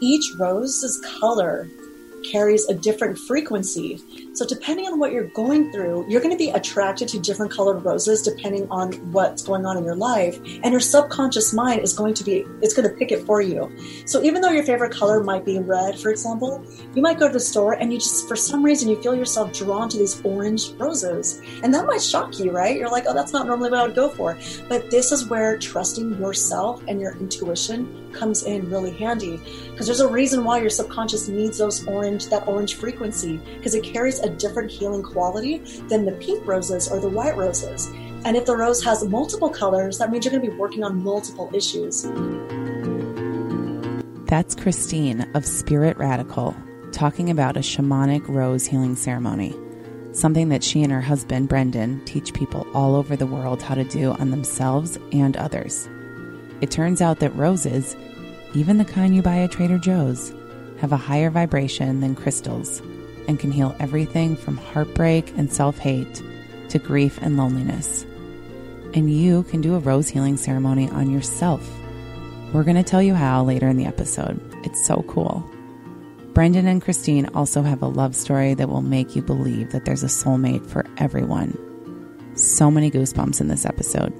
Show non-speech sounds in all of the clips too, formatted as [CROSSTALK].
each rose's color carries a different frequency. So, depending on what you're going through, you're going to be attracted to different colored roses depending on what's going on in your life. And your subconscious mind is going to be, it's going to pick it for you. So, even though your favorite color might be red, for example, you might go to the store and you just, for some reason, you feel yourself drawn to these orange roses. And that might shock you, right? You're like, oh, that's not normally what I would go for. But this is where trusting yourself and your intuition comes in really handy because there's a reason why your subconscious needs those orange that orange frequency because it carries a different healing quality than the pink roses or the white roses. And if the rose has multiple colors that means you're going to be working on multiple issues. That's christine of spirit radical talking about a shamanic rose healing ceremony something that she and her husband brendon teach people all over the world how to do on themselves and others. It turns out that roses even the kind you buy at Trader Joe's, have a higher vibration than crystals and can heal everything from heartbreak and self hate to grief and loneliness. And you can do a rose healing ceremony on yourself. We're going to tell you how later in the episode. It's so cool. Brendon and Christine also have a love story that will make you believe that there's a soulmate for everyone. So many goosebumps in this episode.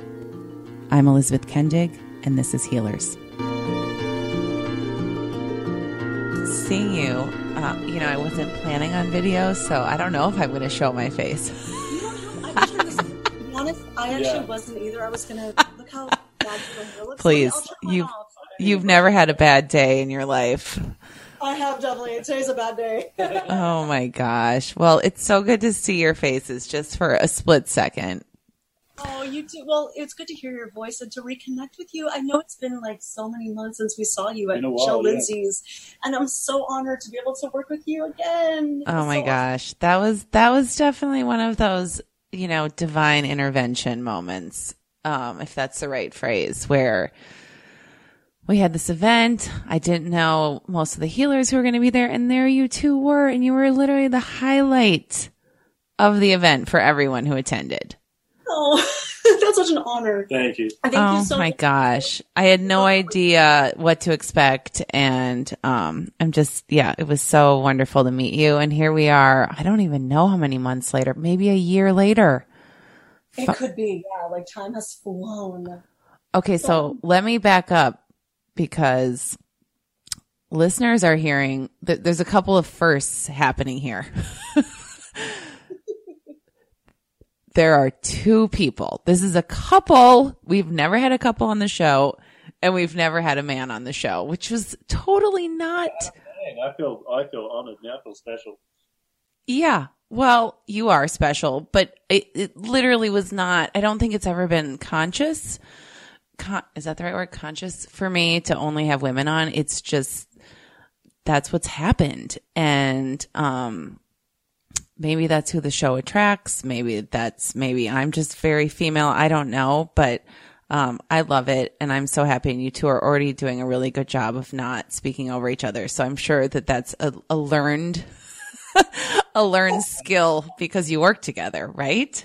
I'm Elizabeth Kendig, and this is Healers. seeing you, uh, you know, I wasn't planning on videos, so I don't know if I'm going to show my face. You don't have, I was, to honest, I actually yeah. wasn't either. I was going to look how bad your looks. Please, you've you've never had a bad day in your life. I have definitely. Today's a bad day. [LAUGHS] oh my gosh. Well, it's so good to see your faces just for a split second. Oh, you do. Well, it's good to hear your voice and to reconnect with you. I know it's been like so many months since we saw you at Michelle yeah. Lindsay's, and I'm so honored to be able to work with you again. Oh my so gosh, awesome. that was that was definitely one of those you know divine intervention moments, um, if that's the right phrase, where we had this event. I didn't know most of the healers who were going to be there, and there you two were, and you were literally the highlight of the event for everyone who attended. Oh, [LAUGHS] that's such an honor. Thank you. Thank oh you so my much. gosh. I had no idea what to expect. And, um, I'm just, yeah, it was so wonderful to meet you. And here we are. I don't even know how many months later, maybe a year later. It could be. Yeah. Like time has flown. Okay. So let me back up because listeners are hearing that there's a couple of firsts happening here. [LAUGHS] there are two people. This is a couple. We've never had a couple on the show and we've never had a man on the show, which was totally not. I feel, I feel honored now. I feel special. Yeah. Well, you are special, but it, it literally was not, I don't think it's ever been conscious. Con- is that the right word? Conscious for me to only have women on. It's just, that's what's happened. And, um, maybe that's who the show attracts. Maybe that's, maybe I'm just very female. I don't know, but, um, I love it. And I'm so happy. And you two are already doing a really good job of not speaking over each other. So I'm sure that that's a, a learned, [LAUGHS] a learned skill because you work together, right?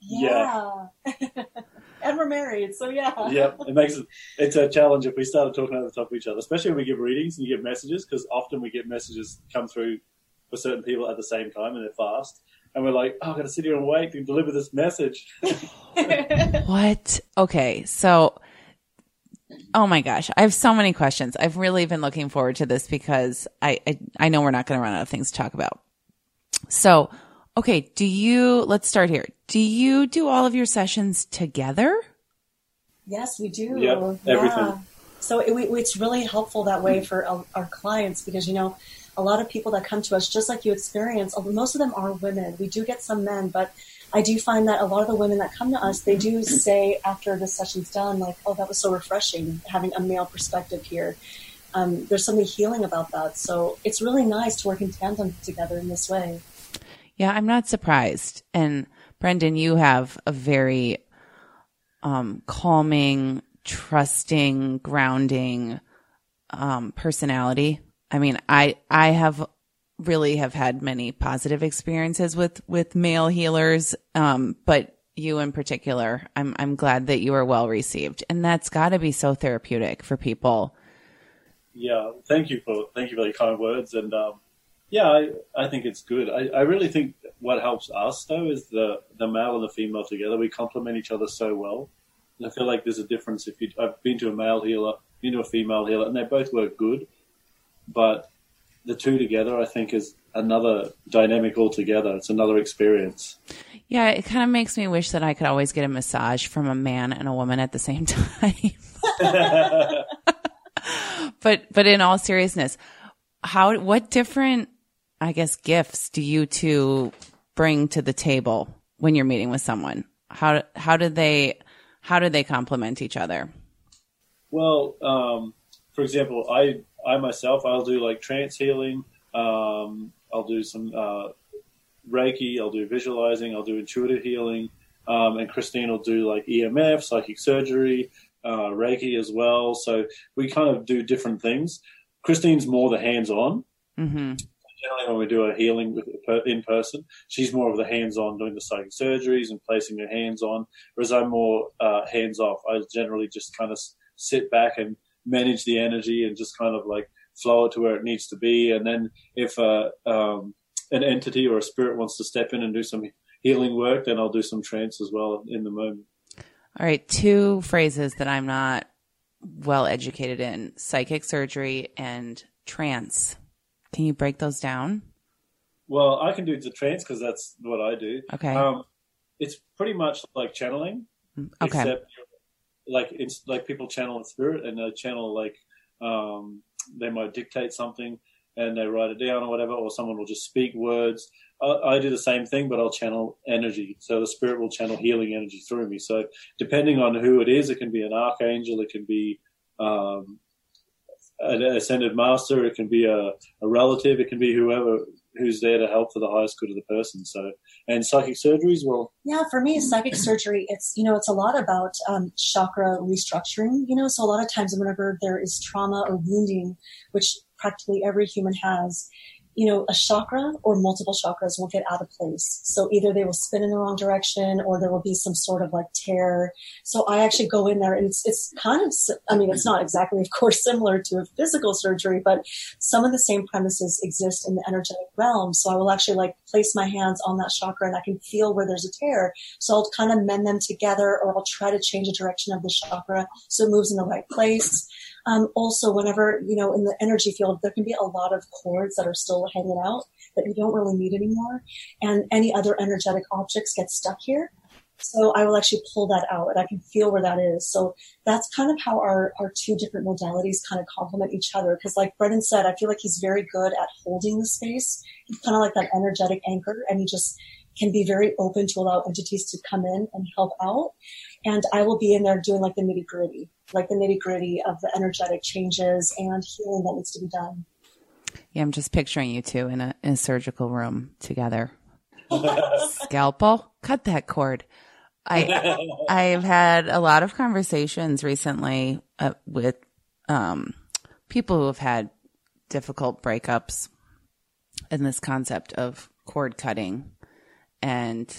Yeah. [LAUGHS] and we're married, so yeah. yeah, it makes it it's a challenge if we started talking over the top of each other, especially when we give readings and you get messages, because often we get messages come through for certain people at the same time and they're fast. And we're like, oh, I've got to sit here and wait to deliver this message. [LAUGHS] what? Okay. So, oh my gosh, I have so many questions. I've really been looking forward to this because I, I, I know we're not going to run out of things to talk about. So, okay. Do you, let's start here. Do you do all of your sessions together? Yes, we do. Yep, everything. Yeah. So it, it's really helpful that way for uh, our clients because, you know, a lot of people that come to us, just like you experience, most of them are women. We do get some men, but I do find that a lot of the women that come to us, they do say after the session's done, like, oh, that was so refreshing having a male perspective here. Um, there's something healing about that. So it's really nice to work in tandem together in this way. Yeah, I'm not surprised. And Brendon, you have a very um, calming, trusting, grounding um, personality. I mean, I, I have really have had many positive experiences with, with male healers. Um, but you in particular, I'm, I'm glad that you are well received and that's gotta be so therapeutic for people yeah, thank you for thank you for your kind words, and um, yeah, I, I think it's good. I, I really think what helps us though is the the male and the female together. We complement each other so well. And I feel like there's a difference if you. I've been to a male healer, been to a female healer, and they both work good, but the two together, I think, is another dynamic altogether. It's another experience. Yeah, it kind of makes me wish that I could always get a massage from a man and a woman at the same [LAUGHS] time. but but in all seriousness, how what different I guess gifts do you two bring to the table when you're meeting with someone? How how do they how do they complement each other? Well, um, for example, I I myself I'll do like trance healing. Um, I'll do some uh, Reiki. I'll do visualizing. I'll do intuitive healing. Um, and Christine will do like EMF, psychic surgery, uh, Reiki as well. So we kind of do different things. Christine's more the hands-on. Mm-hmm. Generally, when we do a healing with, in person, she's more of the hands-on, doing the psychic surgeries and placing her hands on. Whereas I'm more uh, hands-off. I generally just kind of sit back and manage the energy and just kind of like flow it to where it needs to be. And then if uh, um, an entity or a spirit wants to step in and do some healing work, then I'll do some trance as well in the moment. All right, two phrases that I'm not well educated in psychic surgery and trance. Can you break those down? Well, I can do the trance because that's what I do. Okay. Um, it's pretty much like channeling. Okay. Except like it's like people channel a spirit and they channel like um, they might dictate something and they write it down or whatever, or someone will just speak words. I, I, do the same thing, but I'll channel energy. So the spirit will channel healing energy through me. So depending on who it is, it can be an archangel, it can be um, an ascended master, it can be a, a relative, it can be whoever who's there to help for the highest good of the person. So, and psychic surgeries, well, yeah, for me, psychic surgery, it's you know, it's a lot about um, chakra restructuring. You know, so a lot of times, whenever there is trauma or wounding, which practically every human has, you know, a chakra or multiple chakras will get out of place. So either they will spin in the wrong direction or there will be some sort of like tear. So I actually go in there and it's, it's kind of, I mean, it's not exactly, of course, [LAUGHS] similar to a physical surgery, but some of the same premises exist in the energetic realm. So I will actually like place my hands on that chakra and I can feel where there's a tear. So I'll kind of mend them together or I'll try to change the direction of the chakra so it moves in the right place. Um, also, whenever, you know, in the energy field, there can be a lot of cords that are still hanging out that you don't really need anymore. And any other energetic objects get stuck here. So I will actually pull that out and I can feel where that is. So that's kind of how our, our two different modalities kind of complement each other. Cause like Brendon said, I feel like he's very good at holding the space. He's kind of like that energetic anchor and he just can be very open to allow entities to come in and help out. And I will be in there doing like the nitty gritty like the nitty gritty of the energetic changes and healing that needs to be done. Yeah, I'm just picturing you two in a, in a surgical room together. [LAUGHS] Scalpel, cut that cord. I [LAUGHS] I've had a lot of conversations recently uh, with um, people who have had difficult breakups and this concept of cord cutting and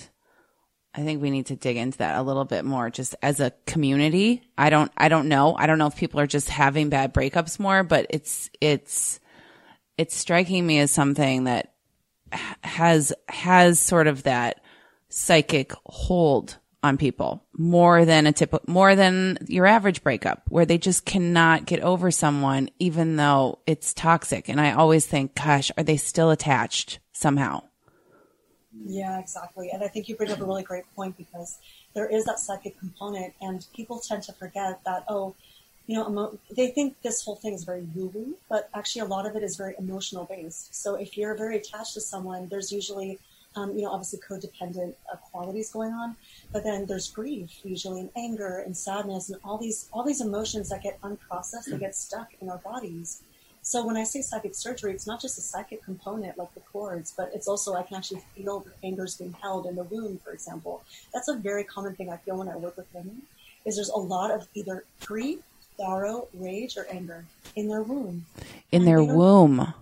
I think we need to dig into that a little bit more just as a community. I don't I don't know. I don't know if people are just having bad breakups more, but it's it's it's striking me as something that has has sort of that psychic hold on people more than a tip more than your average breakup where they just cannot get over someone even though it's toxic and i always think gosh are they still attached somehow yeah, exactly. And I think you bring up a really great point because there is that psychic component, and people tend to forget that, oh, you know, emo- they think this whole thing is very woo woo, but actually a lot of it is very emotional based. So if you're very attached to someone, there's usually, um, you know, obviously codependent uh, qualities going on, but then there's grief, usually, and anger and sadness, and all these all these emotions that get unprocessed, they get stuck in our bodies. So when I say psychic surgery, it's not just a psychic component like the cords, but it's also I can actually feel the fingers being held in the wound, for example. That's a very common thing I feel when I work with women. Is there's a lot of either grief, sorrow, rage, or anger in their womb. In their womb.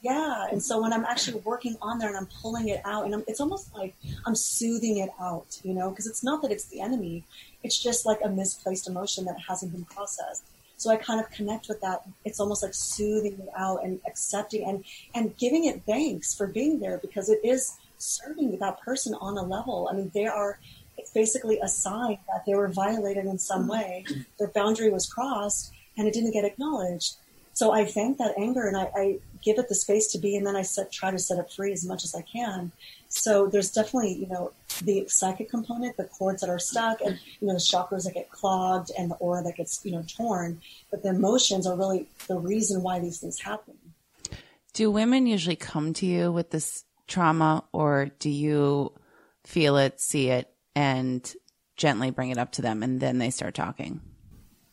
Yeah, and so when I'm actually working on there and I'm pulling it out, and I'm, it's almost like I'm soothing it out, you know, because it's not that it's the enemy, it's just like a misplaced emotion that hasn't been processed. So I kind of connect with that. It's almost like soothing it out and accepting and, and giving it thanks for being there because it is serving that person on a level. I mean, they are, it's basically a sign that they were violated in some way. Their boundary was crossed and it didn't get acknowledged. So I thank that anger and I, I give it the space to be, and then I set, try to set it free as much as I can. So there's definitely, you know, the psychic component, the cords that are stuck, and you know, the chakras that get clogged, and the aura that gets, you know, torn. But the emotions are really the reason why these things happen. Do women usually come to you with this trauma, or do you feel it, see it, and gently bring it up to them, and then they start talking?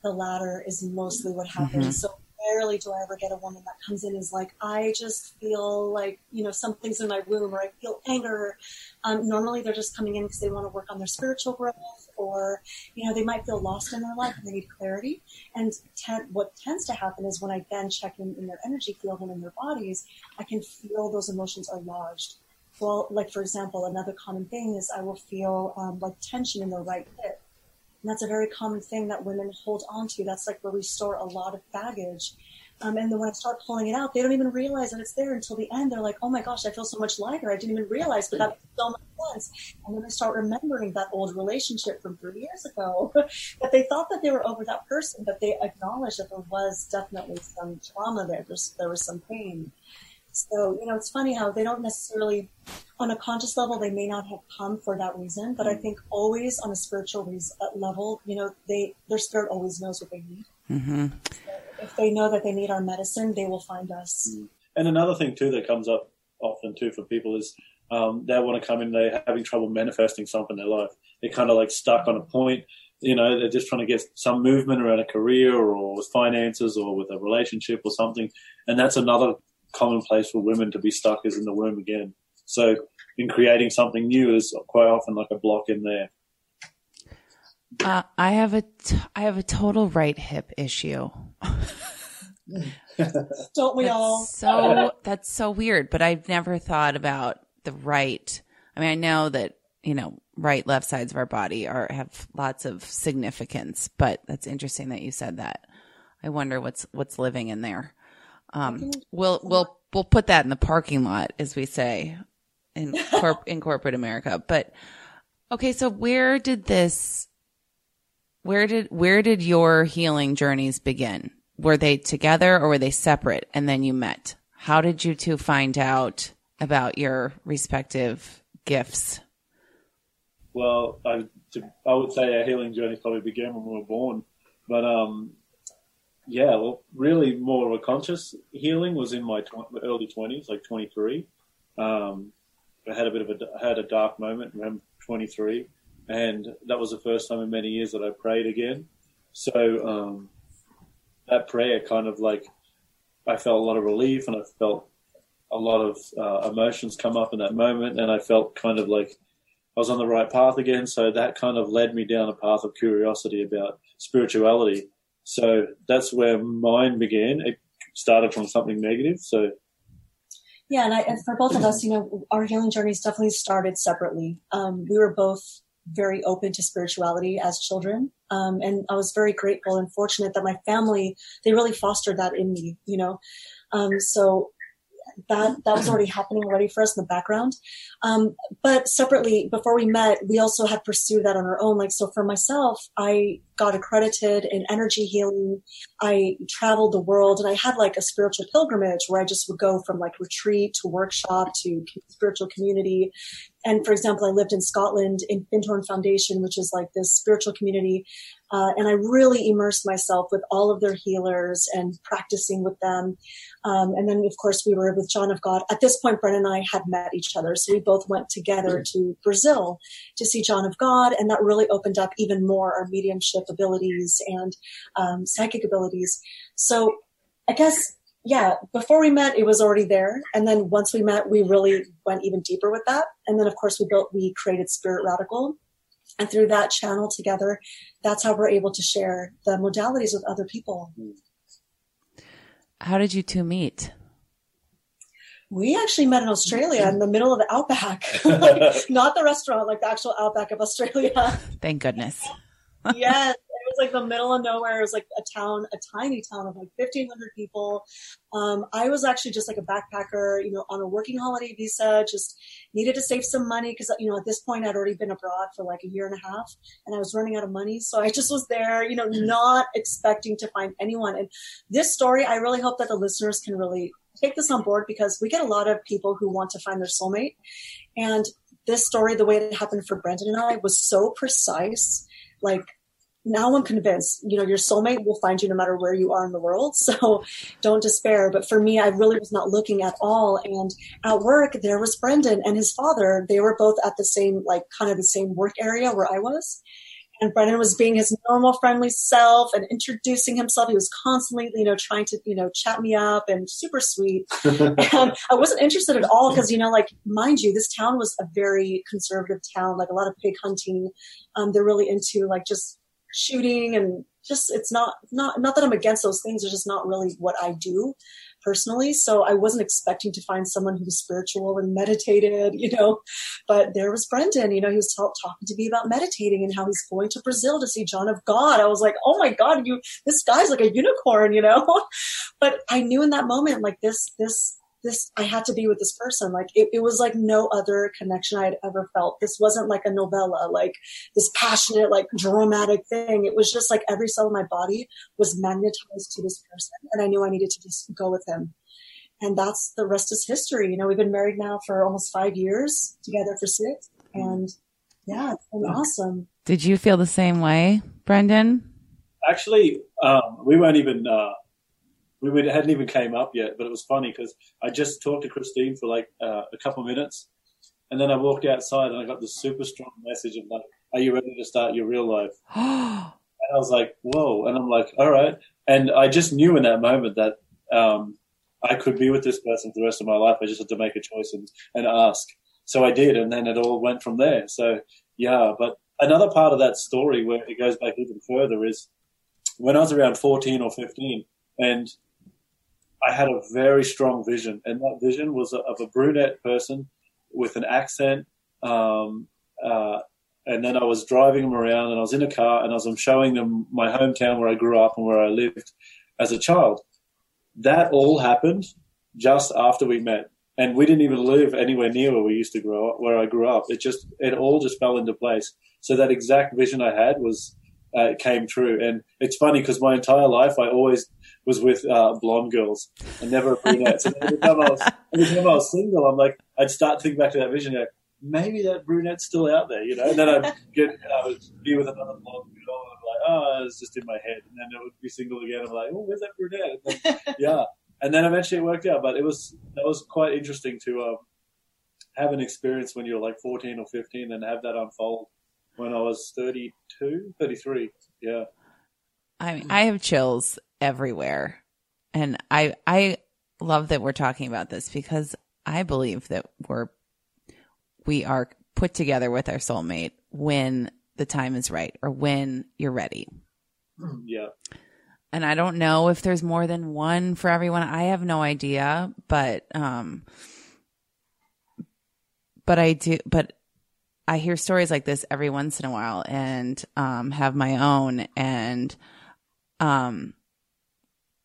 The latter is mostly what happens. Mm-hmm. So rarely do I ever get a woman that comes in is like, I just feel like, you know, something's in my womb or I feel anger. Um, normally they're just coming in because they want to work on their spiritual growth or, you know, they might feel lost in their life and they need clarity. And ten- what tends to happen is when I then check in, in their energy field and in their bodies, I can feel those emotions are lodged. Well, like for example, another common thing is I will feel um, like tension in the right hip and that's a very common thing that women hold on to. That's like where we store a lot of baggage. Um, and then when I start pulling it out, they don't even realize that it's there until the end. They're like, oh my gosh, I feel so much lighter. I didn't even realize, but that makes so much sense. And then they start remembering that old relationship from three years ago [LAUGHS] that they thought that they were over that person, but they acknowledged that there was definitely some trauma there. There's, there was some pain. So, you know, it's funny how they don't necessarily, on a conscious level, they may not have come for that reason, but I think always on a spiritual reason, uh, level, you know, they, their spirit always knows what they need. Mm-hmm. So if they know that they need our medicine, they will find us. Mm. And another thing too that comes up often too for people is um, they want to come in, they're having trouble manifesting something in their life. They're kind of like stuck on a point. You know, they're just trying to get some movement around a career or with finances or with a relationship or something. And that's another commonplace for women to be stuck is in the womb again. So in creating something new is quite often like a block in there. Uh, I have a t- I have a total right hip issue. [LAUGHS] Don't we that's all? So that's so weird, but I've never thought about the right. I mean, I know that you know right left sides of our body are have lots of significance, but that's interesting that you said that. I wonder what's what's living in there. Um, we'll we'll we'll put that in the parking lot, as we say in [LAUGHS] corp- in corporate America. But okay, so where did this? Where did where did your healing journeys begin? Were they together or were they separate? And then you met. How did you two find out about your respective gifts? Well, I, I would say our healing journey probably began when we were born, but um, yeah, well, really more of a conscious healing was in my tw- early twenties, like twenty three. Um, I had a bit of a I had a dark moment twenty three, and that was the first time in many years that I prayed again. So um, that prayer kind of like I felt a lot of relief, and I felt a lot of uh, emotions come up in that moment, and I felt kind of like I was on the right path again. So that kind of led me down a path of curiosity about spirituality so that's where mine began. It started from something negative. So yeah, and, I, and for both of us, you know, our healing journeys definitely started separately. Um, we were both very open to spirituality as children. Um, and I was very grateful and fortunate that my family, they really fostered that in me, you know. Um, so that that was already happening already for us in the background. Um, but separately, before we met, we also had pursued that on our own. Like so, for myself, I got accredited in energy healing. I traveled the world, and I had like a spiritual pilgrimage where I just would go from like retreat to workshop to spiritual community. And for example, I lived in Scotland in Findhorn Foundation, which is like this spiritual community uh, and I really immersed myself with all of their healers and practicing with them. Um, and then, of course, we were with John of God. At this point, Brendon and I had met each other. So we both went together to Brazil to see John of God. And that really opened up even more our mediumship abilities and um, psychic abilities. So I guess yeah, before we met, it was already there. And then once we met, we really went even deeper with that. And then, of course, we built, we created Spirit Radical, and through that channel together, that's how we're able to share the modalities with other people. How did you two meet? We actually met in Australia in the middle of the outback, like, [LAUGHS] not the restaurant, like the actual outback of Australia. Thank goodness. yes, it was like the middle of nowhere. It was like a town, a tiny town of like 1,500 people. Um, I was actually just like a backpacker, you know, on a working holiday visa, just needed to save some money because, you know, at this point I'd already been abroad for like a year and a half and I was running out of money. So I just was there, you know, not expecting to find anyone. And this story, I really hope that the listeners can really take this on board because we get a lot of people who want to find their soulmate. And this story, the way it happened for Brendon and I, was so precise. Like now I'm convinced, you know, your soulmate will find you no matter where you are in the world. [LAUGHS] So don't despair. But for me, I really was not looking at all. And at work, there was Brendon and his father. They were both at the same, like kind of the same work area where I was and Brendon was being his normal friendly self and introducing himself. He was constantly, you know, trying to, you know, chat me up and super sweet. and [LAUGHS] I wasn't interested at all because, you know, like, mind you, this town was a very conservative town, like a lot of pig hunting. Um, they're really into like just shooting and just, it's not, not, not that I'm against those things. It's just not really what I do personally. So I wasn't expecting to find someone who was spiritual and meditated, you know. But there was Brendon, you know, he was t- talking to me about meditating and how he's going to Brazil to see John of God. I was like, oh my God, you, this guy's like a unicorn, you know. [LAUGHS] but I knew in that moment, like this, this this I had to be with this person. Like it, it was like no other connection I had ever felt. This wasn't like a novella, like this passionate, like dramatic thing. It was just like every cell in my body was magnetized to this person, and I knew I needed to just go with him. And that's the rest is history. You know, we've been married now for almost five years, together for six, and yeah, it's been awesome. Did you feel the same way, Brendon? Actually, um, we weren't even. Uh, we hadn't even came up yet, but it was funny because I just talked to Christine for like uh, a couple of minutes, and then I walked outside and I got this super strong message of like, "Are you ready to start your real life?" [GASPS] and I was like, "Whoa!" And I'm like, "All right." And I just knew in that moment that um, I could be with this person for the rest of my life. I just had to make a choice and, and ask. So I did, and then it all went from there. So yeah, but another part of that story where it goes back even further is when I was around 14 or 15, and I had a very strong vision, and that vision was of a brunette person with an accent. Um, uh, and then I was driving them around, and I was in a car, and as I'm showing them my hometown where I grew up and where I lived as a child, that all happened just after we met, and we didn't even live anywhere near where we used to grow up, where I grew up. It just it all just fell into place. So that exact vision I had was uh, came true, and it's funny because my entire life I always was with uh, blonde girls and never brunettes. and every time, I was, every time I was single, I'm like, I'd start to think back to that vision, like, maybe that brunette's still out there, you know? And then I'd get, I would be with another blonde girl and I'm like, oh, it's just in my head. And then it would be single again. I'm like, oh, where's that brunette? Then, [LAUGHS] yeah. And then eventually it worked out, but it was, that was quite interesting to, um, have an experience when you're like 14 or 15 and have that unfold when I was 32, 33. Yeah. I mean, I have chills everywhere. And I I love that we're talking about this because I believe that we're we are put together with our soulmate when the time is right or when you're ready. Yeah. And I don't know if there's more than one for everyone. I have no idea, but um but I do but I hear stories like this every once in a while and um have my own and um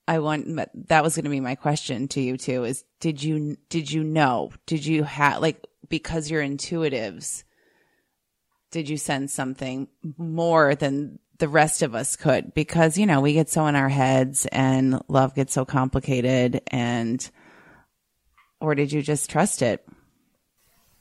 I want that was going to be my question to you too is did you did you know? Did you have like because you're intuitives did you sense something more than the rest of us could? Because you know we get so in our heads and love gets so complicated and or did you just trust it?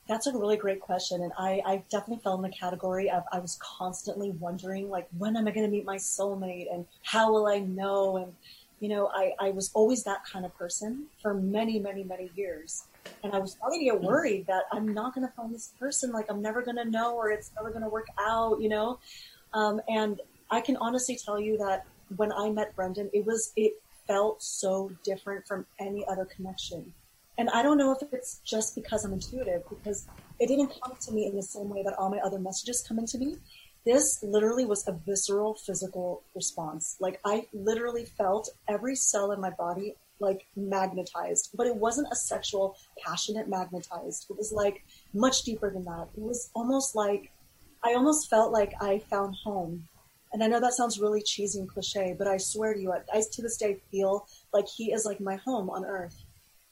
That's a really great question and i i definitely fell in the category of i was constantly wondering like when am i going to meet my soulmate and how will i know and you know, I, I was always that kind of person for many, many, many years. And I was starting to get worried that I'm not going to find this person. Like, I'm never going to know or it's never going to work out, you know? Um, and I can honestly tell you that when I met Brendon, it was, it felt so different from any other connection. And I don't know if it's just because I'm intuitive, because it didn't come to me in the same way that all my other messages come into me this literally was a visceral physical response. Like I literally felt every cell in my body like magnetized, but it wasn't a sexual, passionate magnetized. It was like much deeper than that. It was almost like I almost felt like I found home And I know that sounds really cheesy and cliche, but I swear to you, I, to this day feel like he is like my home on earth.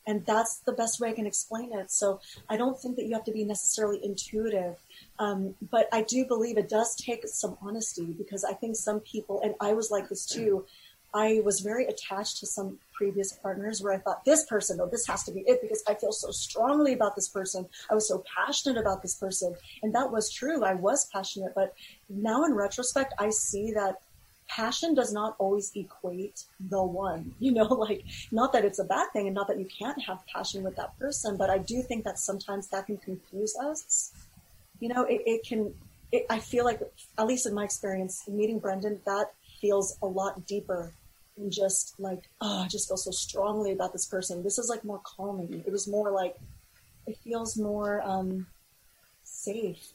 And that's the best way I can explain it. So I don't think that you have to be necessarily intuitive. Um, but I do believe it does take some honesty because I think some people, and I was like this too, I was very attached to some previous partners where I thought this person, oh, this has to be it because I feel so strongly about this person. I was so passionate about this person. And that was true. I was passionate. But now in retrospect, I see that passion does not always equate the one, [LAUGHS] you know, like not that it's a bad thing and not that you can't have passion with that person, but I do think that sometimes that can confuse us. You know, it, it can, it, I feel like, at least in my experience, meeting Brendon, that feels a lot deeper and just like, oh, I just feel so strongly about this person. This is like more calming. It was more like, it feels more um, safe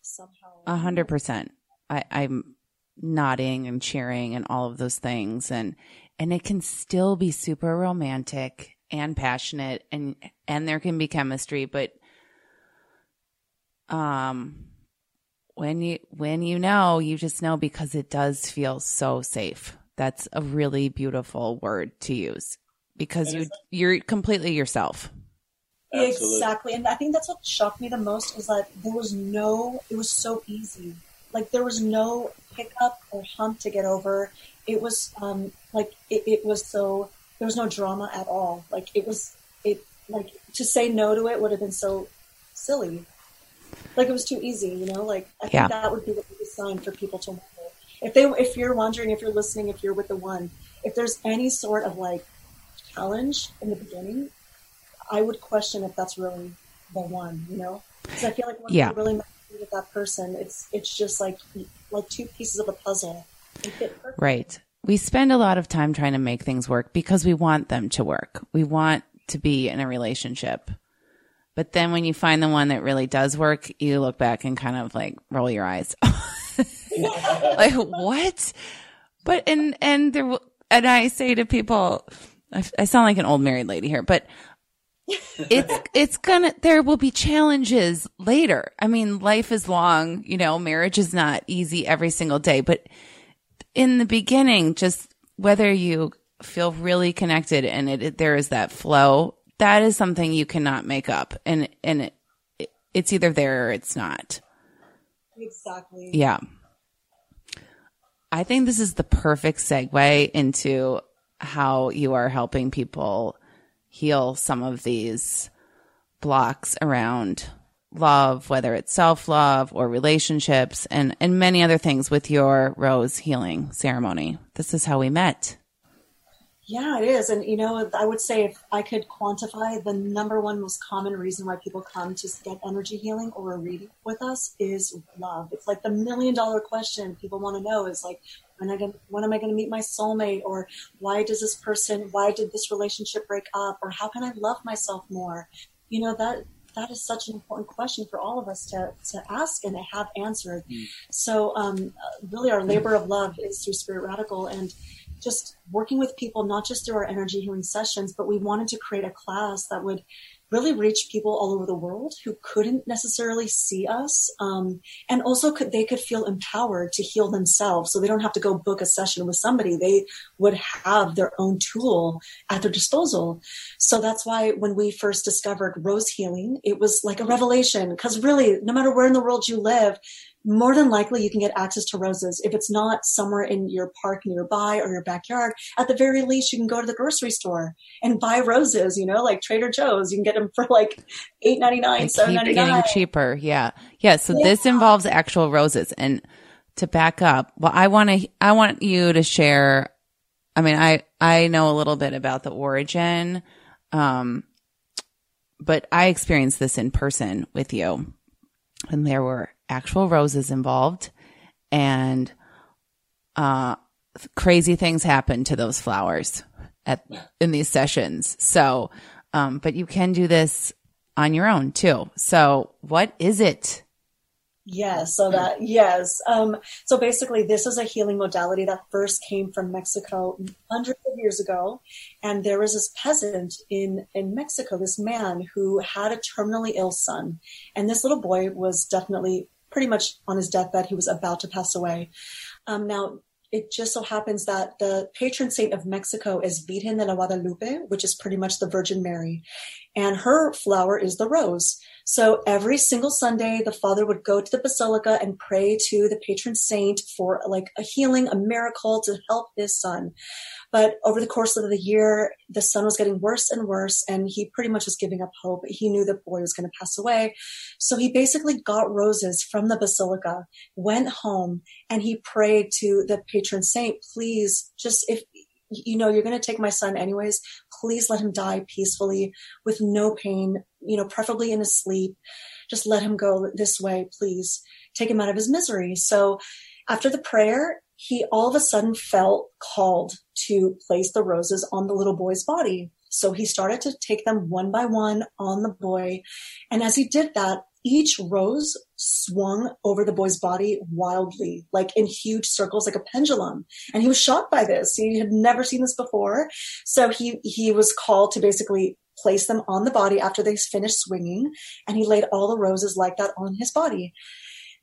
somehow. A hundred percent. I, I'm nodding and cheering and all of those things, and and it can still be super romantic and passionate, and and there can be chemistry, but um, when you when you know, you just know because it does feel so safe that's a really beautiful word to use because you you're completely yourself. Absolutely. Exactly. And I think that's what shocked me the most is that there was no it was so easy. Like there was no hiccup or hump to get over. It was um like it, it was so there was no drama at all. Like it was it like to say no to it would have been so silly. Like it was too easy, you know? Like I think yeah. that would be the biggest sign for people to wonder. If they if you're wondering if you're listening if you're with the one if there's any sort of like challenge in the beginning i would question if that's really the one you know? Because i feel like when yeah. you really with that person it's it's just like like two pieces of a puzzle. Right. We spend a lot of time trying to make things work because we want them to work. We want to be in a relationship but then when you find the one that really does work you look back and kind of like roll your eyes [LAUGHS] like what? But and and there and I say to people, I, I sound like an old married lady here, but [LAUGHS] it's it's gonna there will be challenges later. I mean, life is long, you know, marriage is not easy every single day, but in the beginning, just whether you feel really connected and it, it there is that flow, that is something you cannot make up, and and it, it's either there or it's not. Exactly. Yeah. I think this is the perfect segue into how you are helping people heal some of these blocks around love, whether it's self love or relationships and, and many other things with your rose healing ceremony. This is how we met. Yeah, it is. And, you know, I would say if I could quantify the number one most common reason why people come to get energy healing or a reading with us is love. It's like the million dollar question people want to know is like, when, I gonna, when am I going to meet my soulmate? Or why does this person, why did this relationship break up? Or how can I love myself more? You know, that, that is such an important question for all of us to, to ask and to have answered. Mm. So, um, really, our labor of love is through Spirit Radical. And just working with people, not just through our energy healing sessions, but we wanted to create a class that would really reach people all over the world who couldn't necessarily see us um, and also could they could feel empowered to heal themselves. So they don't have to go book a session with somebody. They would have their own tool at their disposal. So that's why when we first discovered rose healing it was like a revelation because really no matter where in the world you live more than likely you can get access to roses. If it's not somewhere in your park nearby or your backyard, at the very least, you can go to the grocery store and buy roses, you know, like Trader Joe's. You can get them for like eight ninety nine, seven ninety nine. Getting cheaper. Yeah. Yeah. So yeah. this involves actual roses. And to back up, well, I want to, I want you to share. I mean, I, I know a little bit about the origin. Um, but I experienced this in person with you and there were actual roses involved and uh, crazy things happen to those flowers at in these sessions. So, um, but you can do this on your own too. So, what is it? Yes, so that yes. Um, so basically, this is a healing modality that first came from Mexico hundreds of years ago, and there was this peasant in in Mexico, this man who had a terminally ill son, and this little boy was definitely pretty much on his deathbed. He was about to pass away. Um, now, it just so happens that the patron saint of Mexico is Virgen de la Guadalupe, which is pretty much the Virgin Mary. And her flower is the rose. So every single Sunday, the father would go to the basilica and pray to the patron saint for like a healing, a miracle to help his son. But over the course of the year, the son was getting worse and worse, and he pretty much was giving up hope. He knew the boy was going to pass away. So he basically got roses from the basilica, went home, and he prayed to the patron saint, please, just if you know you're going to take my son anyways please let him die peacefully with no pain you know preferably in his sleep just let him go this way please take him out of his misery so after the prayer he all of a sudden felt called to place the roses on the little boy's body. So he started to take them one by one on the boy. And as he did that, each rose swung over the boy's body wildly, like in huge circles, like a pendulum. And he was shocked by this. He had never seen this before. So he, he was called to basically place them on the body after they finished swinging. And he laid all the roses like that on his body.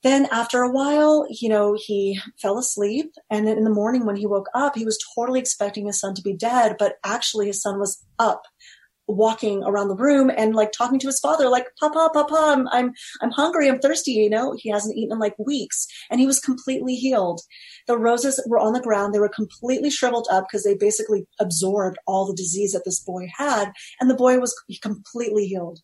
Then after a while, you know, he fell asleep. And in the morning when he woke up, he was totally expecting his son to be dead, but actually his son was up walking around the room and like talking to his father like papa papa I'm, I'm i'm hungry i'm thirsty you know? He hasn't eaten in like weeks. And he was completely healed. The roses were on the ground. They were completely shriveled up because they basically absorbed all the disease that this boy had. And the boy was completely healed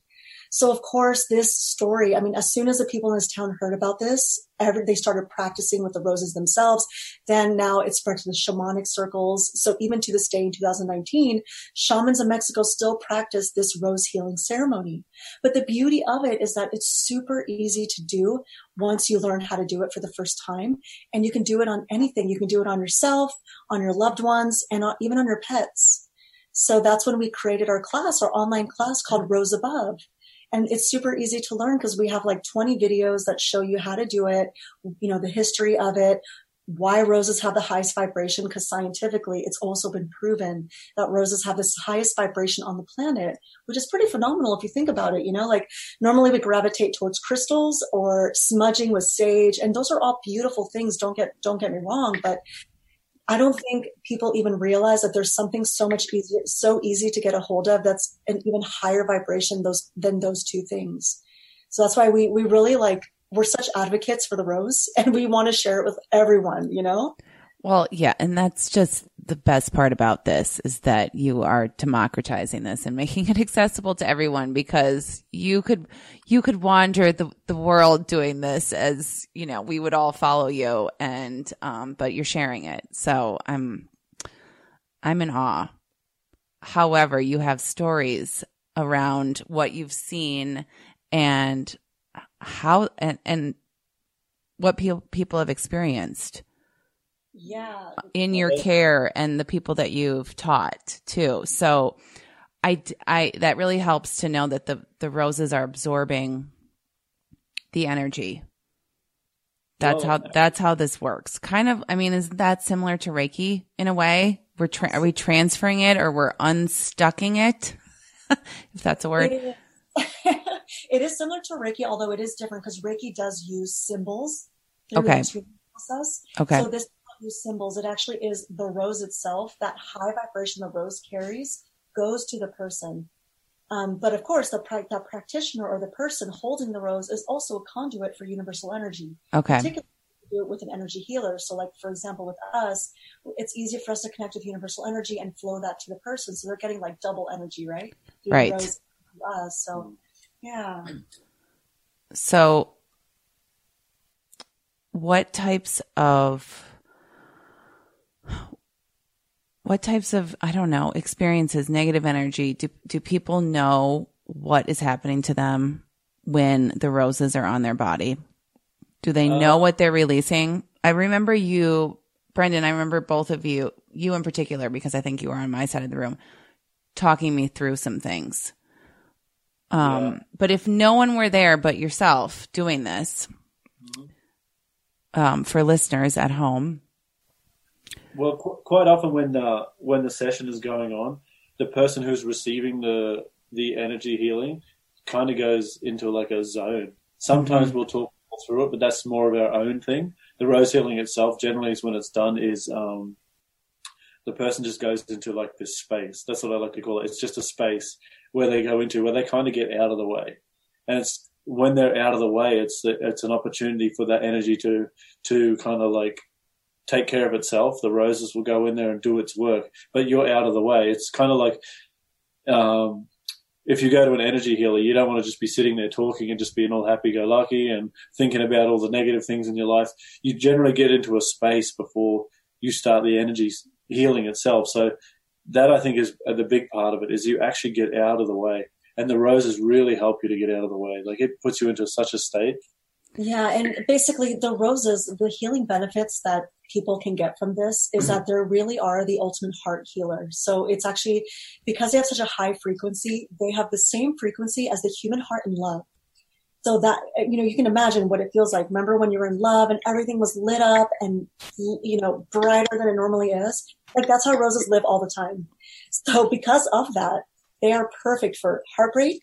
so of course, this story, I mean, as soon as the people in this town heard about this, every, they started practicing with the roses themselves. Then now it spread to the shamanic circles. So even to this day in 2019, shamans in Mexico still practice this rose healing ceremony. But the beauty of it is that it's super easy to do once you learn how to do it for the first time. And you can do it on anything. You can do it on yourself, on your loved ones, and even on your pets. So that's when we created our class, our online class called Rose Above. And it's super easy to learn because we have like 20 videos that show you how to do it, you know, the history of it, why roses have the highest vibration because scientifically it's also been proven that roses have this highest vibration on the planet which is pretty phenomenal if you think about it you know? Like normally we gravitate towards crystals or smudging with sage and those are all beautiful things don't get don't get me wrong but I don't think people even realize that there's something so much easier, so easy to get a hold of that's an even higher vibration those than those two things. So that's why we we really like we're such advocates for the rose [LAUGHS] and we want to share it with everyone, you know? Well, yeah, and that's just the best part about this is that you are democratizing this and making it [LAUGHS] accessible to everyone because you could you could wander the, the world doing this as, you know, we would all follow you and um but you're sharing it. So I'm I'm in awe. However, you have stories around what you've seen and how and and what people people have experienced yeah uh, in your care and the people that you've taught too. So i i that really helps to know that the the roses are absorbing the energy. That's how that's how this works. Kind of i mean is that similar to reiki in a way? We're tra- are we transferring it or we're unstucking it? [LAUGHS] If that's a word. It is, [LAUGHS] it is similar to reiki although it is different because reiki does use symbols okay. process. okay. So this symbols. It actually is the rose itself. That high vibration the rose carries goes to the person. Um, but of course, the, the practitioner or the person holding the rose is also a conduit for universal energy. Okay. Particularly do it with an energy healer. So, like for example, with us, it's easy for us to connect with universal energy and flow that to the person. So they're getting like double energy, right? Through right. us. So, yeah. So, what types of what types of i don't know experiences negative energy do do people know what is happening to them when the roses are on their body do they uh, know what they're releasing i remember you brendon i remember both of you you in particular because i think you were on my side of the room talking me through some things um yeah. but if no one were there but yourself doing this mm-hmm. um for listeners at home well, qu- quite often when the when the session is going on, the person who's receiving the the energy healing kind of goes into like a zone. Sometimes mm-hmm. we'll talk through it, but that's more of our own thing. the rose healing itself generally is when it's done is um, the person just goes into like this space. That's what I like to call it. It's just a space where they go into where they kind of get out of the way, and it's when they're out of the way, it's it's an opportunity for that energy to to kind of like take care of itself. The roses will go in there and do its work, but you're out of the way. It's kind of like um, if you go to an energy healer, you don't want to just be sitting there talking and just being all happy go lucky and thinking about all the negative things in your life. You generally get into a space before you start the energy healing itself. So that I think is the big part of it is you actually get out of the way. And the roses really help you to get out of the way. Like it puts you into such a state yeah, and basically the roses, the healing benefits that people can get from this is that mm-hmm. there really are the ultimate heart healer. So it's actually because they have such a high frequency, they have the same frequency as the human heart in love. So that, you know, you can imagine what it feels like. Remember when you were in love and everything was lit up and, you know, brighter than it normally is? Like that's how roses live all the time. So because of that, they are perfect for heartbreak,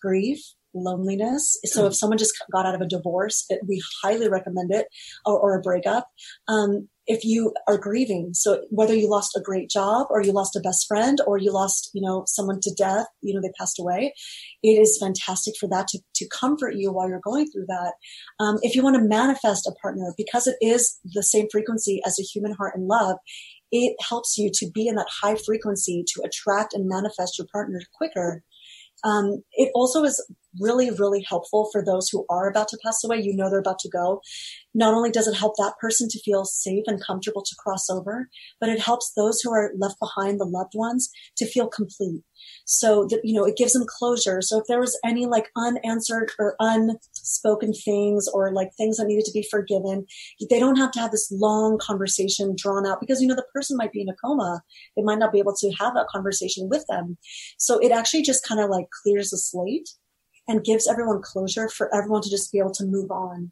grief, loneliness. So if someone just got out of a divorce, it, we highly recommend it or, or a breakup. Um, if you are grieving, so whether you lost a great job or you lost a best friend or you lost, you know, someone to death, you know, they passed away, it is fantastic for that to, to comfort you while you're going through that. Um, if you want to manifest a partner, because it is the same frequency as a human heart and love, it helps you to be in that high frequency to attract and manifest your partner quicker. Um, it also is really, really helpful for those who are about to pass away. You know they're about to go. Not only does it help that person to feel safe and comfortable to cross over, but it helps those who are left behind, the loved ones, to feel complete. So that, you know, it gives them closure. So if there was any like unanswered or unspoken things or like things that needed to be forgiven, they don't have to have this long conversation drawn out because, you know, the person might be in a coma. They might not be able to have that conversation with them. So it actually just kind of like clears the slate and gives everyone closure for everyone to just be able to move on.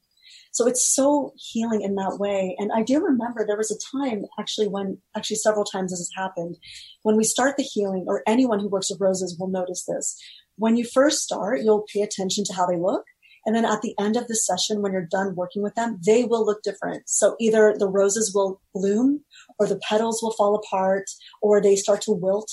So it's so healing in that way. And I do remember there was a time actually when, actually several times this has happened, when we start the healing, or anyone who works with roses will notice this. When you first start, you'll pay attention to how they look. And then at the end of the session, when you're done working with them, they will look different. So either the roses will bloom or the petals will fall apart or they start to wilt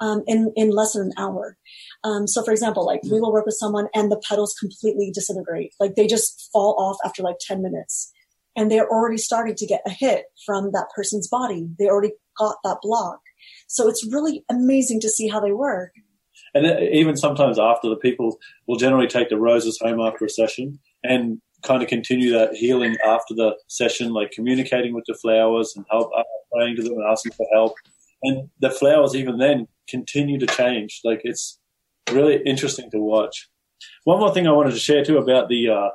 um, in, in less than an hour. Um, so for example, like we will work with someone and the petals completely disintegrate. Like they just fall off after like 10 minutes and they're already starting to get a hit from that person's body. They already got that block. So it's really amazing to see how they work. And even sometimes after the people will generally take the roses home after a session and kind of continue that healing after the session, like communicating with the flowers and help, uh, praying to them and asking for help. And the flowers even then continue to change. Like it's really interesting to watch. One more thing I wanted to share too about the uh,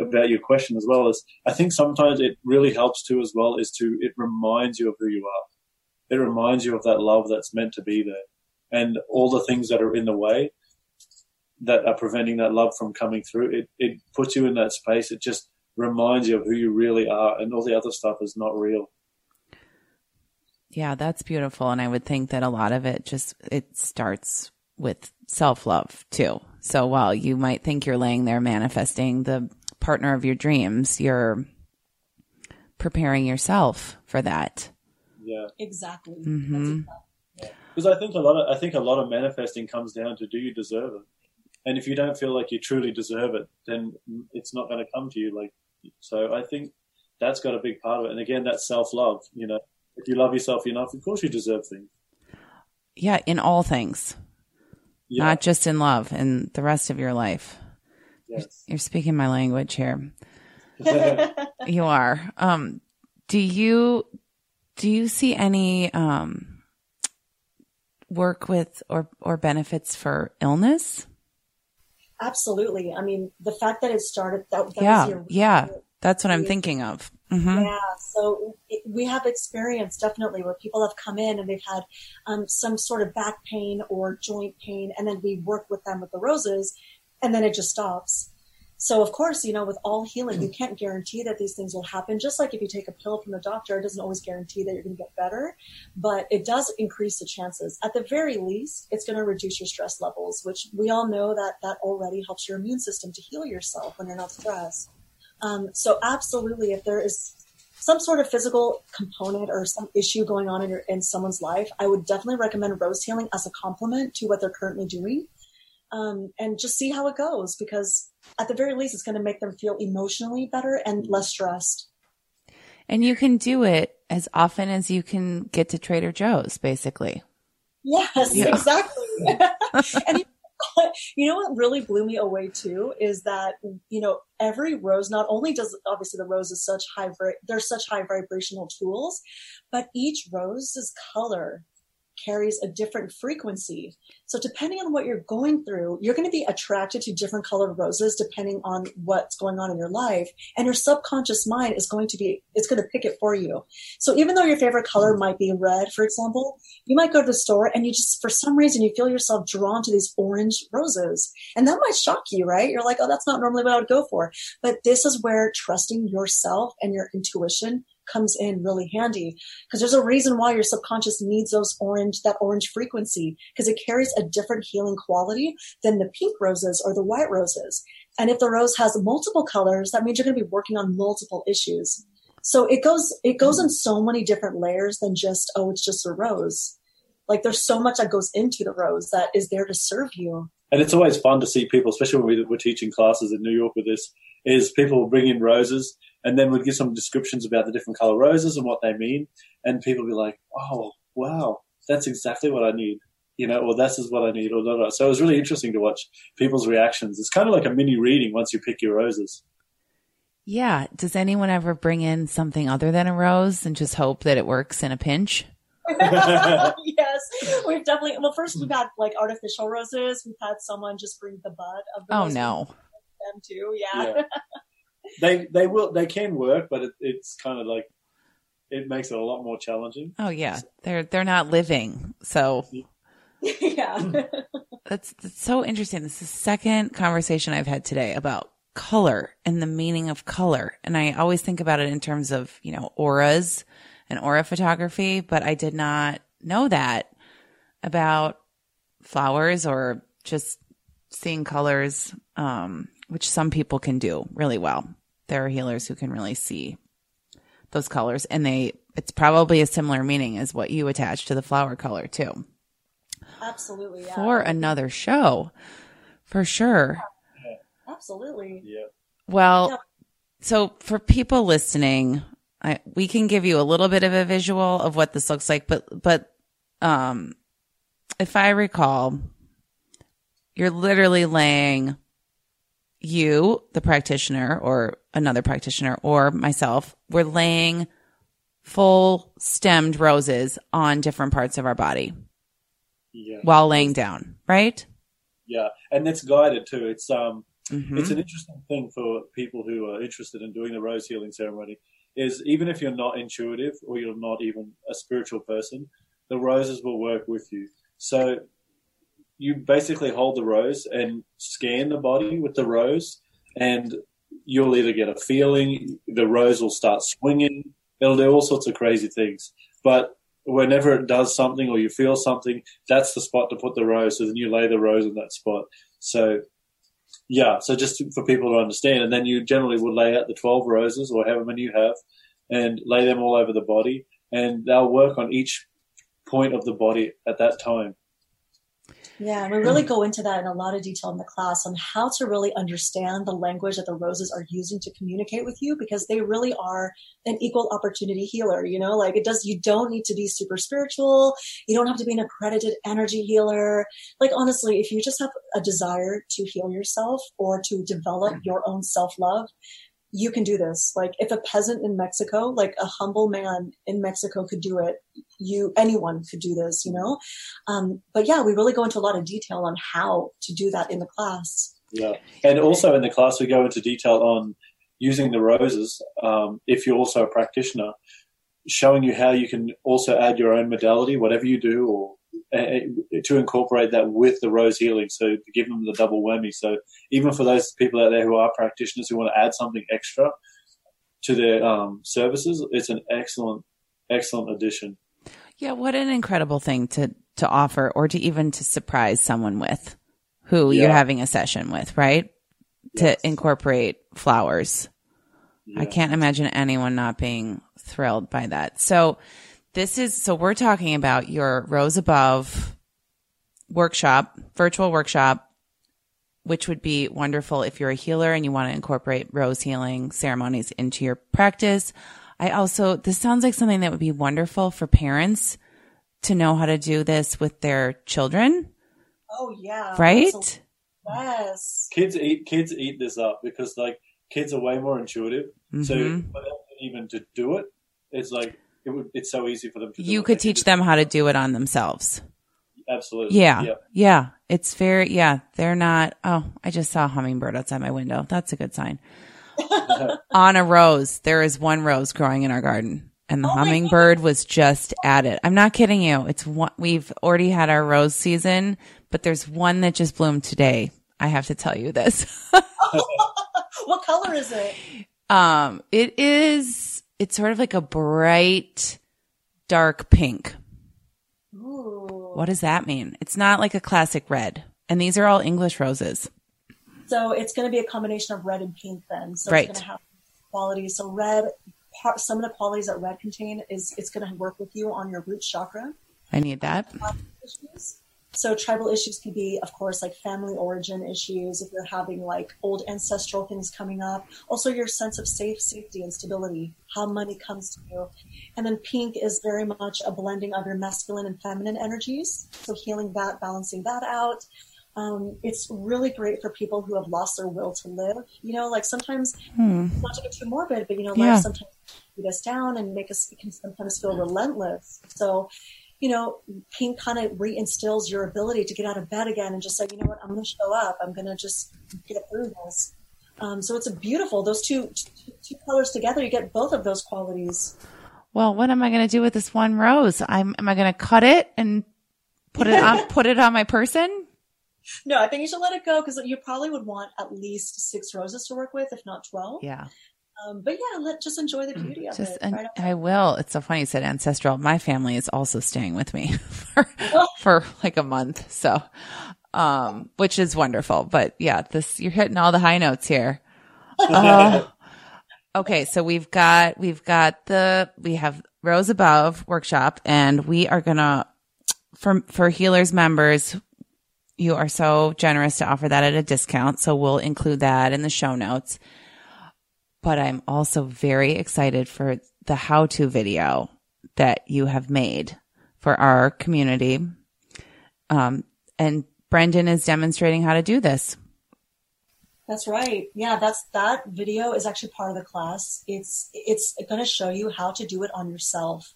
about your question as well is I think sometimes it really helps too as well is to it reminds you of who you are. It reminds you of that love that's meant to be there, and all the things that are in the way that are preventing that love from coming through. It it puts you in that space. It just reminds you of who you really are, and all the other stuff is not real. Yeah, that's beautiful. And I would think that a lot of it just, it starts with self love too. So while you might think you're laying there manifesting the partner of your dreams, you're preparing yourself for that. Yeah, exactly. Mm-hmm. Because I think a lot of I think a lot of manifesting comes down to do you deserve it, and if you don't feel like you truly deserve it, then it's not going to come to you. Like so, I think that's got a big part of it. And again, that's self love. You know, if you love yourself enough, of course you deserve things. Yeah, in all things, yeah. not just in love, in the rest of your life. Yes. You're speaking my language here. [LAUGHS] you are. Um, do you do you see any um, work with or or benefits for illness? Absolutely. I mean, the fact that it started that, that yeah, yeah, that's what I'm thinking of. Mm-hmm. Yeah, so it, we have experience definitely where people have come in and they've had um, some sort of back pain or joint pain, and then we work with them with the roses, and then it just stops. So of course, you know, with all healing, you can't guarantee that these things will happen. Just like if you take a pill from the doctor, it doesn't always guarantee that you're going to get better, but it does increase the chances. At the very least, it's going to reduce your stress levels, which we all know that that already helps your immune system to heal yourself when you're not stressed. Um, so absolutely, if there is some sort of physical component or some issue going on in, your, in someone's life, I would definitely recommend rose healing as a complement to what they're currently doing. Um, and just see how it goes because at the very least, it's going to make them feel emotionally better and less stressed. And you can do it as often as you can get to Trader Joe's, basically. Yes, yeah. exactly. [LAUGHS] [LAUGHS] and you know what really blew me away too is that you know every rose not only does obviously the rose is such high they're such high vibrational tools but each rose's color carries a different frequency. So depending on what you're going through, you're going to be attracted to different colored roses depending on what's going on in your life. And your subconscious mind is going to be, it's going to pick it for you. So even though your favorite color might be red, for example, you might go to the store and you just, for some reason, you feel yourself drawn to these orange roses. And that might shock you, right? You're like, oh, that's not normally what I would go for. But this is where trusting yourself and your intuition comes in really handy because there's a reason why your subconscious needs those orange, that orange frequency because it carries a different healing quality than the pink roses or the white roses. And if the rose has multiple colors, that means you're going to be working on multiple issues. So it goes, it goes in so many different layers than just, oh, it's just a rose. Like there's so much that goes into the rose that is there to serve you. And it's always fun to see people, especially when we, we're teaching classes in New York with this, is people bring in roses and then we'd give some descriptions about the different color roses and what they mean, and people would be like, "Oh, wow, that's exactly what I need," you know, or "This is what I need," or blah, blah. so it was really interesting to watch people's reactions. It's kind of like a mini reading once you pick your roses. Yeah. Does anyone ever bring in something other than a rose and just hope that it works in a pinch? [LAUGHS] [LAUGHS] yes, we've definitely. Well, first we've had like artificial roses. We've had someone just bring the bud of the. Oh no. Them too, yeah. yeah [LAUGHS] they they will they can work, but it, it's kind of like it makes it a lot more challenging. Oh yeah, they're they're not living, so [LAUGHS] yeah. that's, that's so interesting. This is the second conversation I've had today about color and the meaning of color, and I always think about it in terms of you know auras and aura photography, but I did not know that about flowers or just seeing colors, um, which some people can do really well. There are healers who can really see those colors and they it's probably a similar meaning as what you attach to the flower color too. Absolutely yeah. for another show for sure. Absolutely. Yeah well yeah. so for people listening I, we can give you a little bit of a visual of what this looks like but but um if i recall you're literally laying you, the practitioner, or another practitioner, or myself, we're laying full stemmed roses on different parts of our body yeah. while laying down, right? Yeah, and it's guided too. It's um, mm-hmm. it's an interesting thing for people who are interested in doing the rose healing ceremony. Is even if you're not intuitive or you're not even a spiritual person, the roses will work with you. So you basically hold the rose and scan the body with the rose, and you'll either get a feeling, the rose will start swinging, it'll do all sorts of crazy things. But whenever it does something or you feel something, that's the spot to put the rose. So then you lay the rose in that spot. So, yeah, so just for people to understand. And then you generally would lay out the 12 roses or however many you have and lay them all over the body. And they'll work on each point of the body at that time. Yeah, we really go into that in a lot of detail in the class on how to really understand the language that the roses are using to communicate with you because they really are an equal opportunity healer. You know, like it does, you don't need to be super spiritual. You don't have to be an accredited energy healer. Like honestly, if you just have a desire to heal yourself or to develop your own self love, you can do this. Like if a peasant in Mexico, like a humble man in Mexico could do it, you, anyone could do this, you know? Um, but yeah, we really go into a lot of detail on how to do that in the class. Yeah. And also in the class, we go into detail on using the roses. Um, if you're also a practitioner, showing you how you can also add your own modality, whatever you do, or uh, to incorporate that with the rose healing. So to give them the double whammy. So even for those people out there who are practitioners who want to add something extra to their um, services, it's an excellent, excellent addition. Yeah, what an incredible thing to to offer, or to even to surprise someone with, who yeah. you're having a session with, right? Yes. To incorporate flowers. I can't imagine anyone not being thrilled by that. So this is, so we're talking about your Rose Above workshop, virtual workshop, which would be wonderful if you're a healer and you want to incorporate rose healing ceremonies into your practice. I also, this sounds like something that would be wonderful for parents to know how to do this with their children. Oh yeah. Right? Absolutely. Yes. Kids eat kids eat this up because like kids are way more intuitive. So Mhm. for them even to do it, it's like it would. It's so easy for them to. You could teach them how to do it on themselves. absolutely. Yeah. Yeah. Yeah. It's very, yeah. They're not, oh, I just saw a hummingbird outside my window. That's a good sign. [LAUGHS] On a rose, there is one rose growing in our garden and the Oh hummingbird was just at it. I'm not kidding you. It's one, we've already had our rose season, but there's one that just bloomed today. I have to tell you this. [LAUGHS] [LAUGHS] what color is it? um, it is, it's sort of like a bright, dark pink. Ooh. What does that mean? It's not like a classic red. And these are all English roses. So it's going to be a combination of red and pink then. So Right. it's going to have qualities. So red, some of the qualities that red contain is it's going to work with you on your root chakra I need that. So tribal issues can be, of course, like family origin issues. If you're having like old ancestral things coming up, also your sense of safe, safety, and stability, how money comes to you, and then pink is very much a blending of your masculine and feminine energies. So healing that, balancing that out. Um, it's really great for people who have lost their will to live. You know, like sometimes Hmm. not to get too morbid, but you know, Yeah. life sometimes beat us down and make us it can sometimes feel relentless. So, you know, pink kind of reinstills your ability to get out of bed again and just say, you know what, I'm going to show up. I'm going to just get through this. Um, so it's a beautiful those two, two two colors together. You get both of those qualities. Well, what am I going to do with this one rose? I'm, am I going to cut it and put it on, [LAUGHS] put it on my person? No, I think you should let it go because you probably would want at least six roses to work with, if not twelve. Yeah. Um, but yeah, let just enjoy the beauty of Just, it. and right? I will. It's so funny you said ancestral. My family is also staying with me [LAUGHS] for, for like a month. So, um, which is wonderful. But yeah, this, you're hitting all the high notes here. Oh. [LAUGHS] okay. So we've got, we've got the, we have Rose Above workshop and we are going to, for, for healers members, you are so generous to offer that at a discount. So we'll include that in the show notes. But I'm also very excited for the how to video that you have made for our community. Um, and Brendon is demonstrating how to do this. That's right. Yeah, that's that video is actually part of the class. It's it's going to show you how to do it on yourself.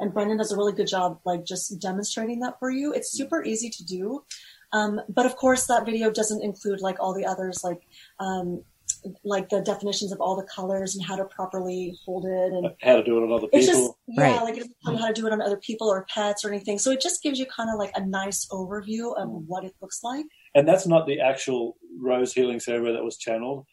And Brendon does a really good job like just demonstrating that for you. It's super easy to do. Um, but of course that video doesn't include like all the others like um, like the definitions of all the colors and how to properly hold it and How to do it on other it's just people. yeah, Right. like it doesn't tell you how to do it on other people or pets or anything. So it just gives you kind of like a nice overview of what it looks like. and that's not the actual rose healing ceremony that was channeled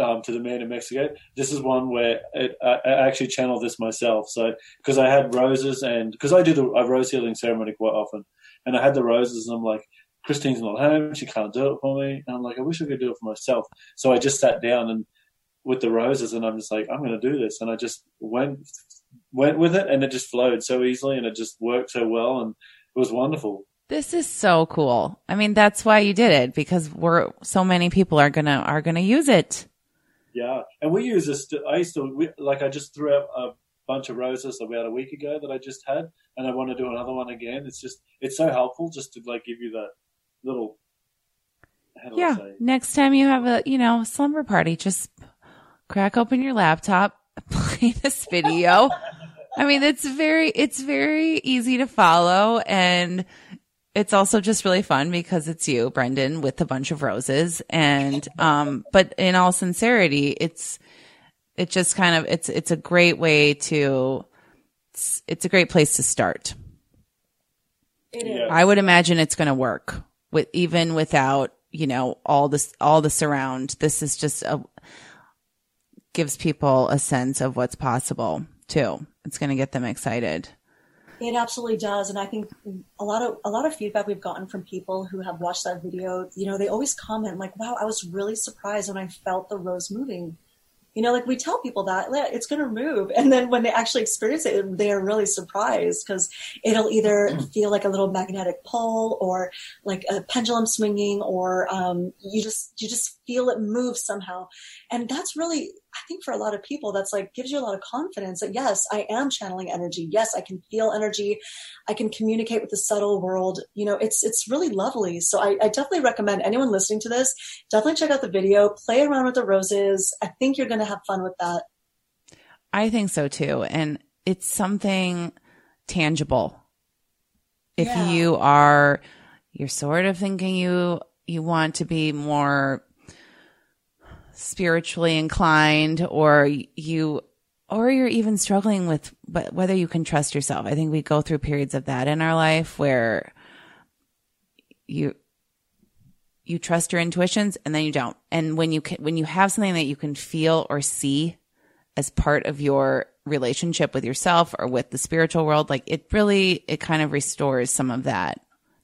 um, to the man in Mexico. This is one where it, I, I actually channeled this myself. So because I had roses and because I do the a rose healing ceremony quite often, and I had the roses, and I'm like, Christine's not home, she can't do it for me, and I'm like, I wish I could do it for myself. So I just sat down and with the roses, and I'm just like, I'm going to do this, and I just went went with it, and it just flowed so easily, and it just worked so well, and it was wonderful. This is so cool. I mean, that's why you did it because we're so many people are gonna are gonna use it. Yeah, and we use this. I used to we, like I just threw out a bunch of roses about a week ago that I just had, and I want to do another one again. It's just it's so helpful just to like give you that little. How do I Yeah. say? Next time you have a you know slumber party, just crack open your laptop, [LAUGHS] play this video. [LAUGHS] I mean, it's very it's very easy to follow and it's also just really fun because it's you, Brendon, with a bunch of roses. And, [LAUGHS] um, but in all sincerity, it's, it just kind of, it's, it's a great way to, it's, it's a great place to start. It Yeah. is. I would imagine it's going to work with, even without, you know, all this, all the surround. This is just a, gives people a sense of what's possible too. It's going to get them excited. It absolutely does, and I think a lot of a lot of feedback we've gotten from people who have watched that video. You know, they always comment like, "Wow, I was really surprised when I felt the rose moving." You know, like we tell people that it's going to move. And then when they actually experience it, they are really surprised because it'll either feel like a little magnetic pull or like a pendulum swinging or um, you just, you just feel it move somehow. And that's really, I think for a lot of people, that's like gives you a lot of confidence that yes, I am channeling energy. Yes, I can feel energy. I can communicate with the subtle world. You know, it's, it's really lovely. So I, I definitely recommend anyone listening to this, definitely check out the video, play around with the roses. I think you're going to have fun with that. I think so too. And it's something tangible. If Yeah. you are, you're sort of thinking you, you want to be more spiritually inclined or you, or you're even struggling with whether you can trust yourself. I think we go through periods of that in our life where you, you trust your intuitions and then you don't. And when you can, when you have something that you can feel or see as part of your relationship with yourself or with the spiritual world, like it really, it kind of restores some of that,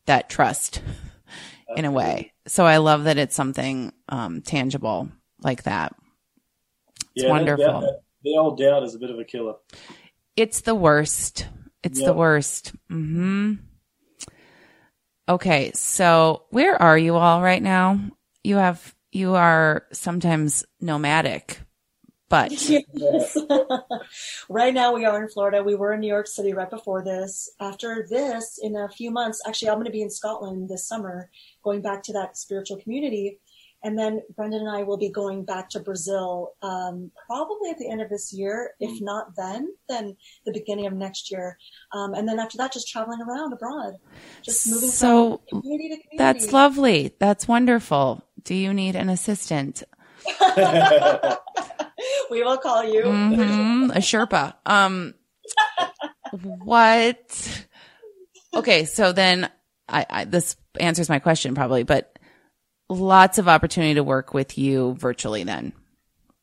that trust [LAUGHS] in a way. So I love that it's something, um, tangible like that. It's that wonderful. doubt- that- the old doubt is a bit of a killer. It's the worst. It's the Yep. worst. hmm Okay. So where are you all right now? You have, you are sometimes nomadic, but [LAUGHS] Yes. [LAUGHS] right now we are in Florida. We were in New York City right before this. After this, in a few months, actually, I'm going to be in Scotland this summer, going back to that spiritual community. And then Brendon and I will be going back to Brazil, um, probably at the end of this year. If not then, then the beginning of next year. Um, and then after that, just traveling around abroad, just moving So, community community. that's lovely. That's wonderful. Do you need an assistant? [LAUGHS] we will call you. hmm A Sherpa. Um, what? Okay. So then I, I, this answers my question probably, but lots of opportunity to work with you virtually then.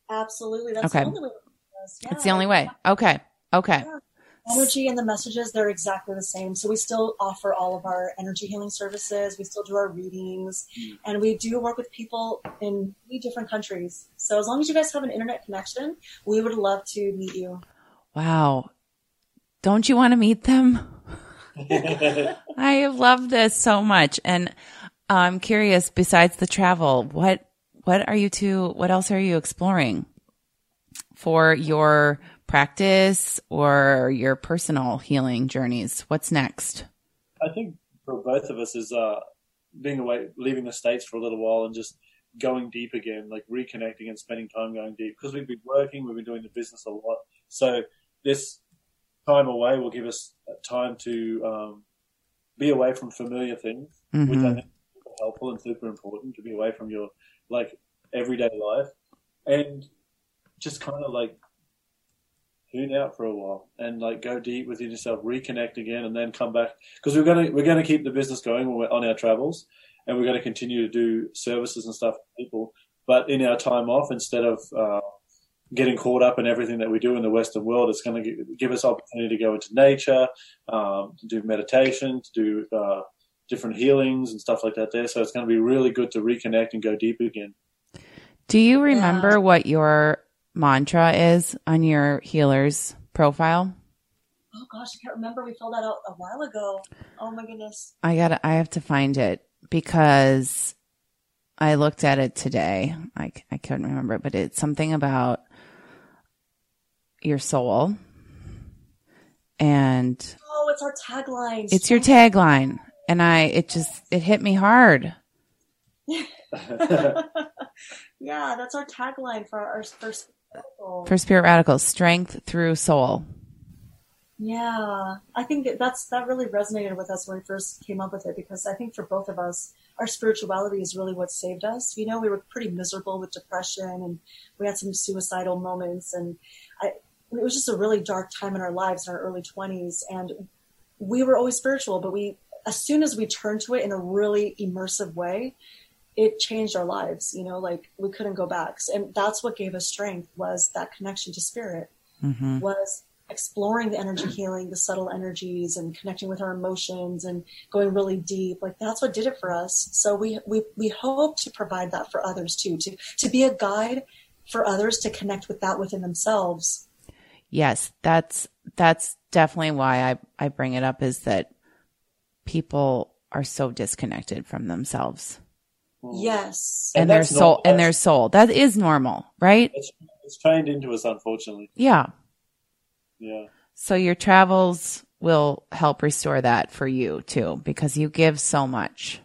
Absolutely. That's Okay. the only way. to do this. It's the only way. Okay. Okay. energy and the messages they're exactly the same so we still offer all of our energy healing services we still do our readings mm. and we do work with people in three different countries so as long as you guys have an internet connection we would love to meet you Wow. Don't you want to meet them? [LAUGHS] [LAUGHS] I love this so much. And I'm curious, besides the travel, what, what are you two, what else are you exploring for your practice or your personal healing journeys? What's next? I think for both of us is uh, being away, leaving the states for a little while, and just going deep again, like reconnecting and spending time going deep. Because we've been working, we've been doing the business a lot, so this time away will give us time to um, be away from familiar things, which I think helpful and super important to be away from your like everyday life, and just kind of like tune out for a while and like go deep within yourself, reconnect again, and then come back because we're gonna we're gonna keep the business going when we're on our travels, and we're gonna continue to do services and stuff for people. But in our time off, instead of uh, getting caught up in everything that we do in the Western world, it's going to give us opportunity to go into nature, um, to do meditation, to do uh, different healings and stuff like that. There, so it's going to be really good to reconnect and go deep again. Do you remember Yeah. what your mantra is on your healer's profile? oh gosh i can't remember we filled that out a while ago oh my goodness I got to I have to find it because I looked at it today. I I couldn't remember, but it's something about your soul. And oh it's our tagline it's your tagline. And I, it just, it hit me hard. [LAUGHS] yeah that's our tagline for our first For Spirit Radicals, strength through soul. Yeah, I think that that's that really resonated with us when we first came up with it because I think for both of us, our spirituality is really what saved us. You know, we were pretty miserable with depression and we had some suicidal moments, and I, it was just a really dark time in our lives in our early twenties. And we were always spiritual, but we, as soon as we turned to it in a really immersive way, it changed our lives. You know, like we couldn't go back, and that's what gave us strength was that connection to spirit hmm was exploring the energy healing, the subtle energies and connecting with our emotions and going really deep. Like that's what did it for us. So we, we, we hope to provide that for others too, to, to be a guide for others to connect with that within themselves. Yes, that's that's definitely why I I bring it up is that people are so disconnected from themselves Yes. and, And their soul not- and their soul. That is normal, right? It's, it's trained into us, unfortunately. Yeah. Yeah. So your travels will help restore that for you too because you give so much.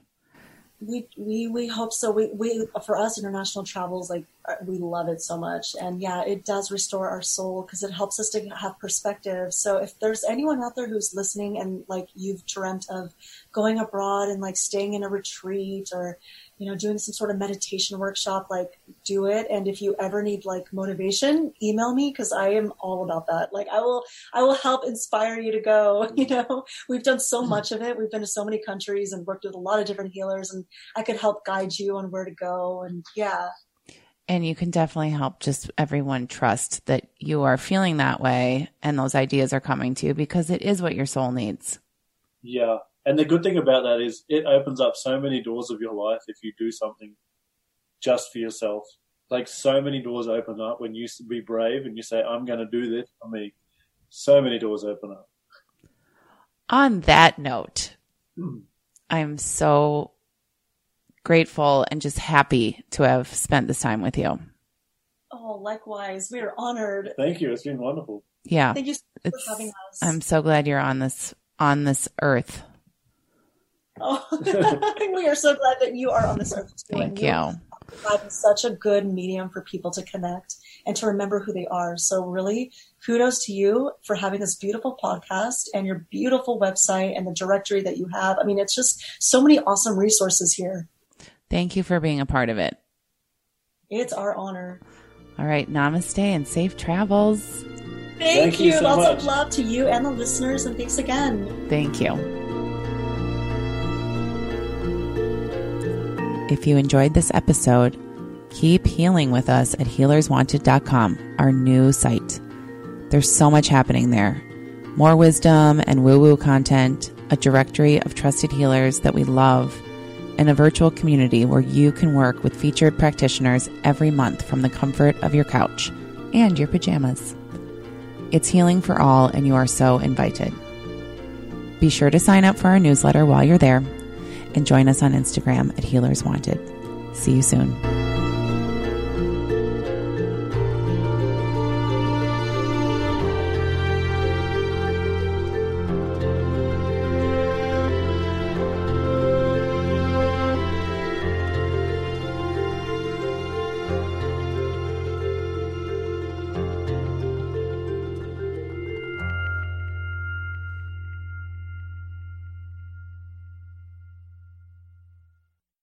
We, we we hope so. We we for us international travels like uh, we love it so much, and yeah, it does restore our soul because it helps us to have perspective. So if there's anyone out there who's listening and like you've dreamt of going abroad and like staying in a retreat or you know doing some sort of meditation workshop, like do it. And if you ever need like motivation, email me because I am all about that. Like I will I will help inspire you to go. [LAUGHS] You know, we've done so much of it. We've been to so many countries and worked with a lot of different healers, and I could help guide you on where to go. And yeah, And you can definitely help just everyone trust that you are feeling that way and those ideas are coming to you because it is what your soul needs. Yeah. And the good thing about that is it opens up so many doors of your life if you do something just for yourself. Like so many doors open up when you be brave and you say, I'm going to do this for me. So many doors open up. On that note, Hmm. I'm so grateful and just happy to have spent this time with you. oh, likewise, we are honored. Thank you. It's been wonderful. Yeah. Thank you so much for having us. I'm so glad you're on this on this earth. Oh, [LAUGHS] we are so glad that you are on this earth too. and Thank you. providing such a good medium for people to connect and to remember who they are. So really, kudos to you for having this beautiful podcast and your beautiful website and the directory that you have. I mean, it's just so many awesome resources here. Thank you for being a part of it. It's our honor. All right, namaste and safe travels. Thank, Thank you so Lots much. of love to you and the listeners, and thanks again. Thank you. If you enjoyed this episode, keep healing with us at healerswanted.com, our new site. There's so much happening there more wisdom and woo woo content, a directory of trusted healers that we love, and a virtual community where you can work with featured practitioners every month from the comfort of your couch and your pajamas. It's healing for all, and you are so invited. Be sure to sign up for our newsletter while you're there and join us on Instagram at Healers Wanted. See you soon.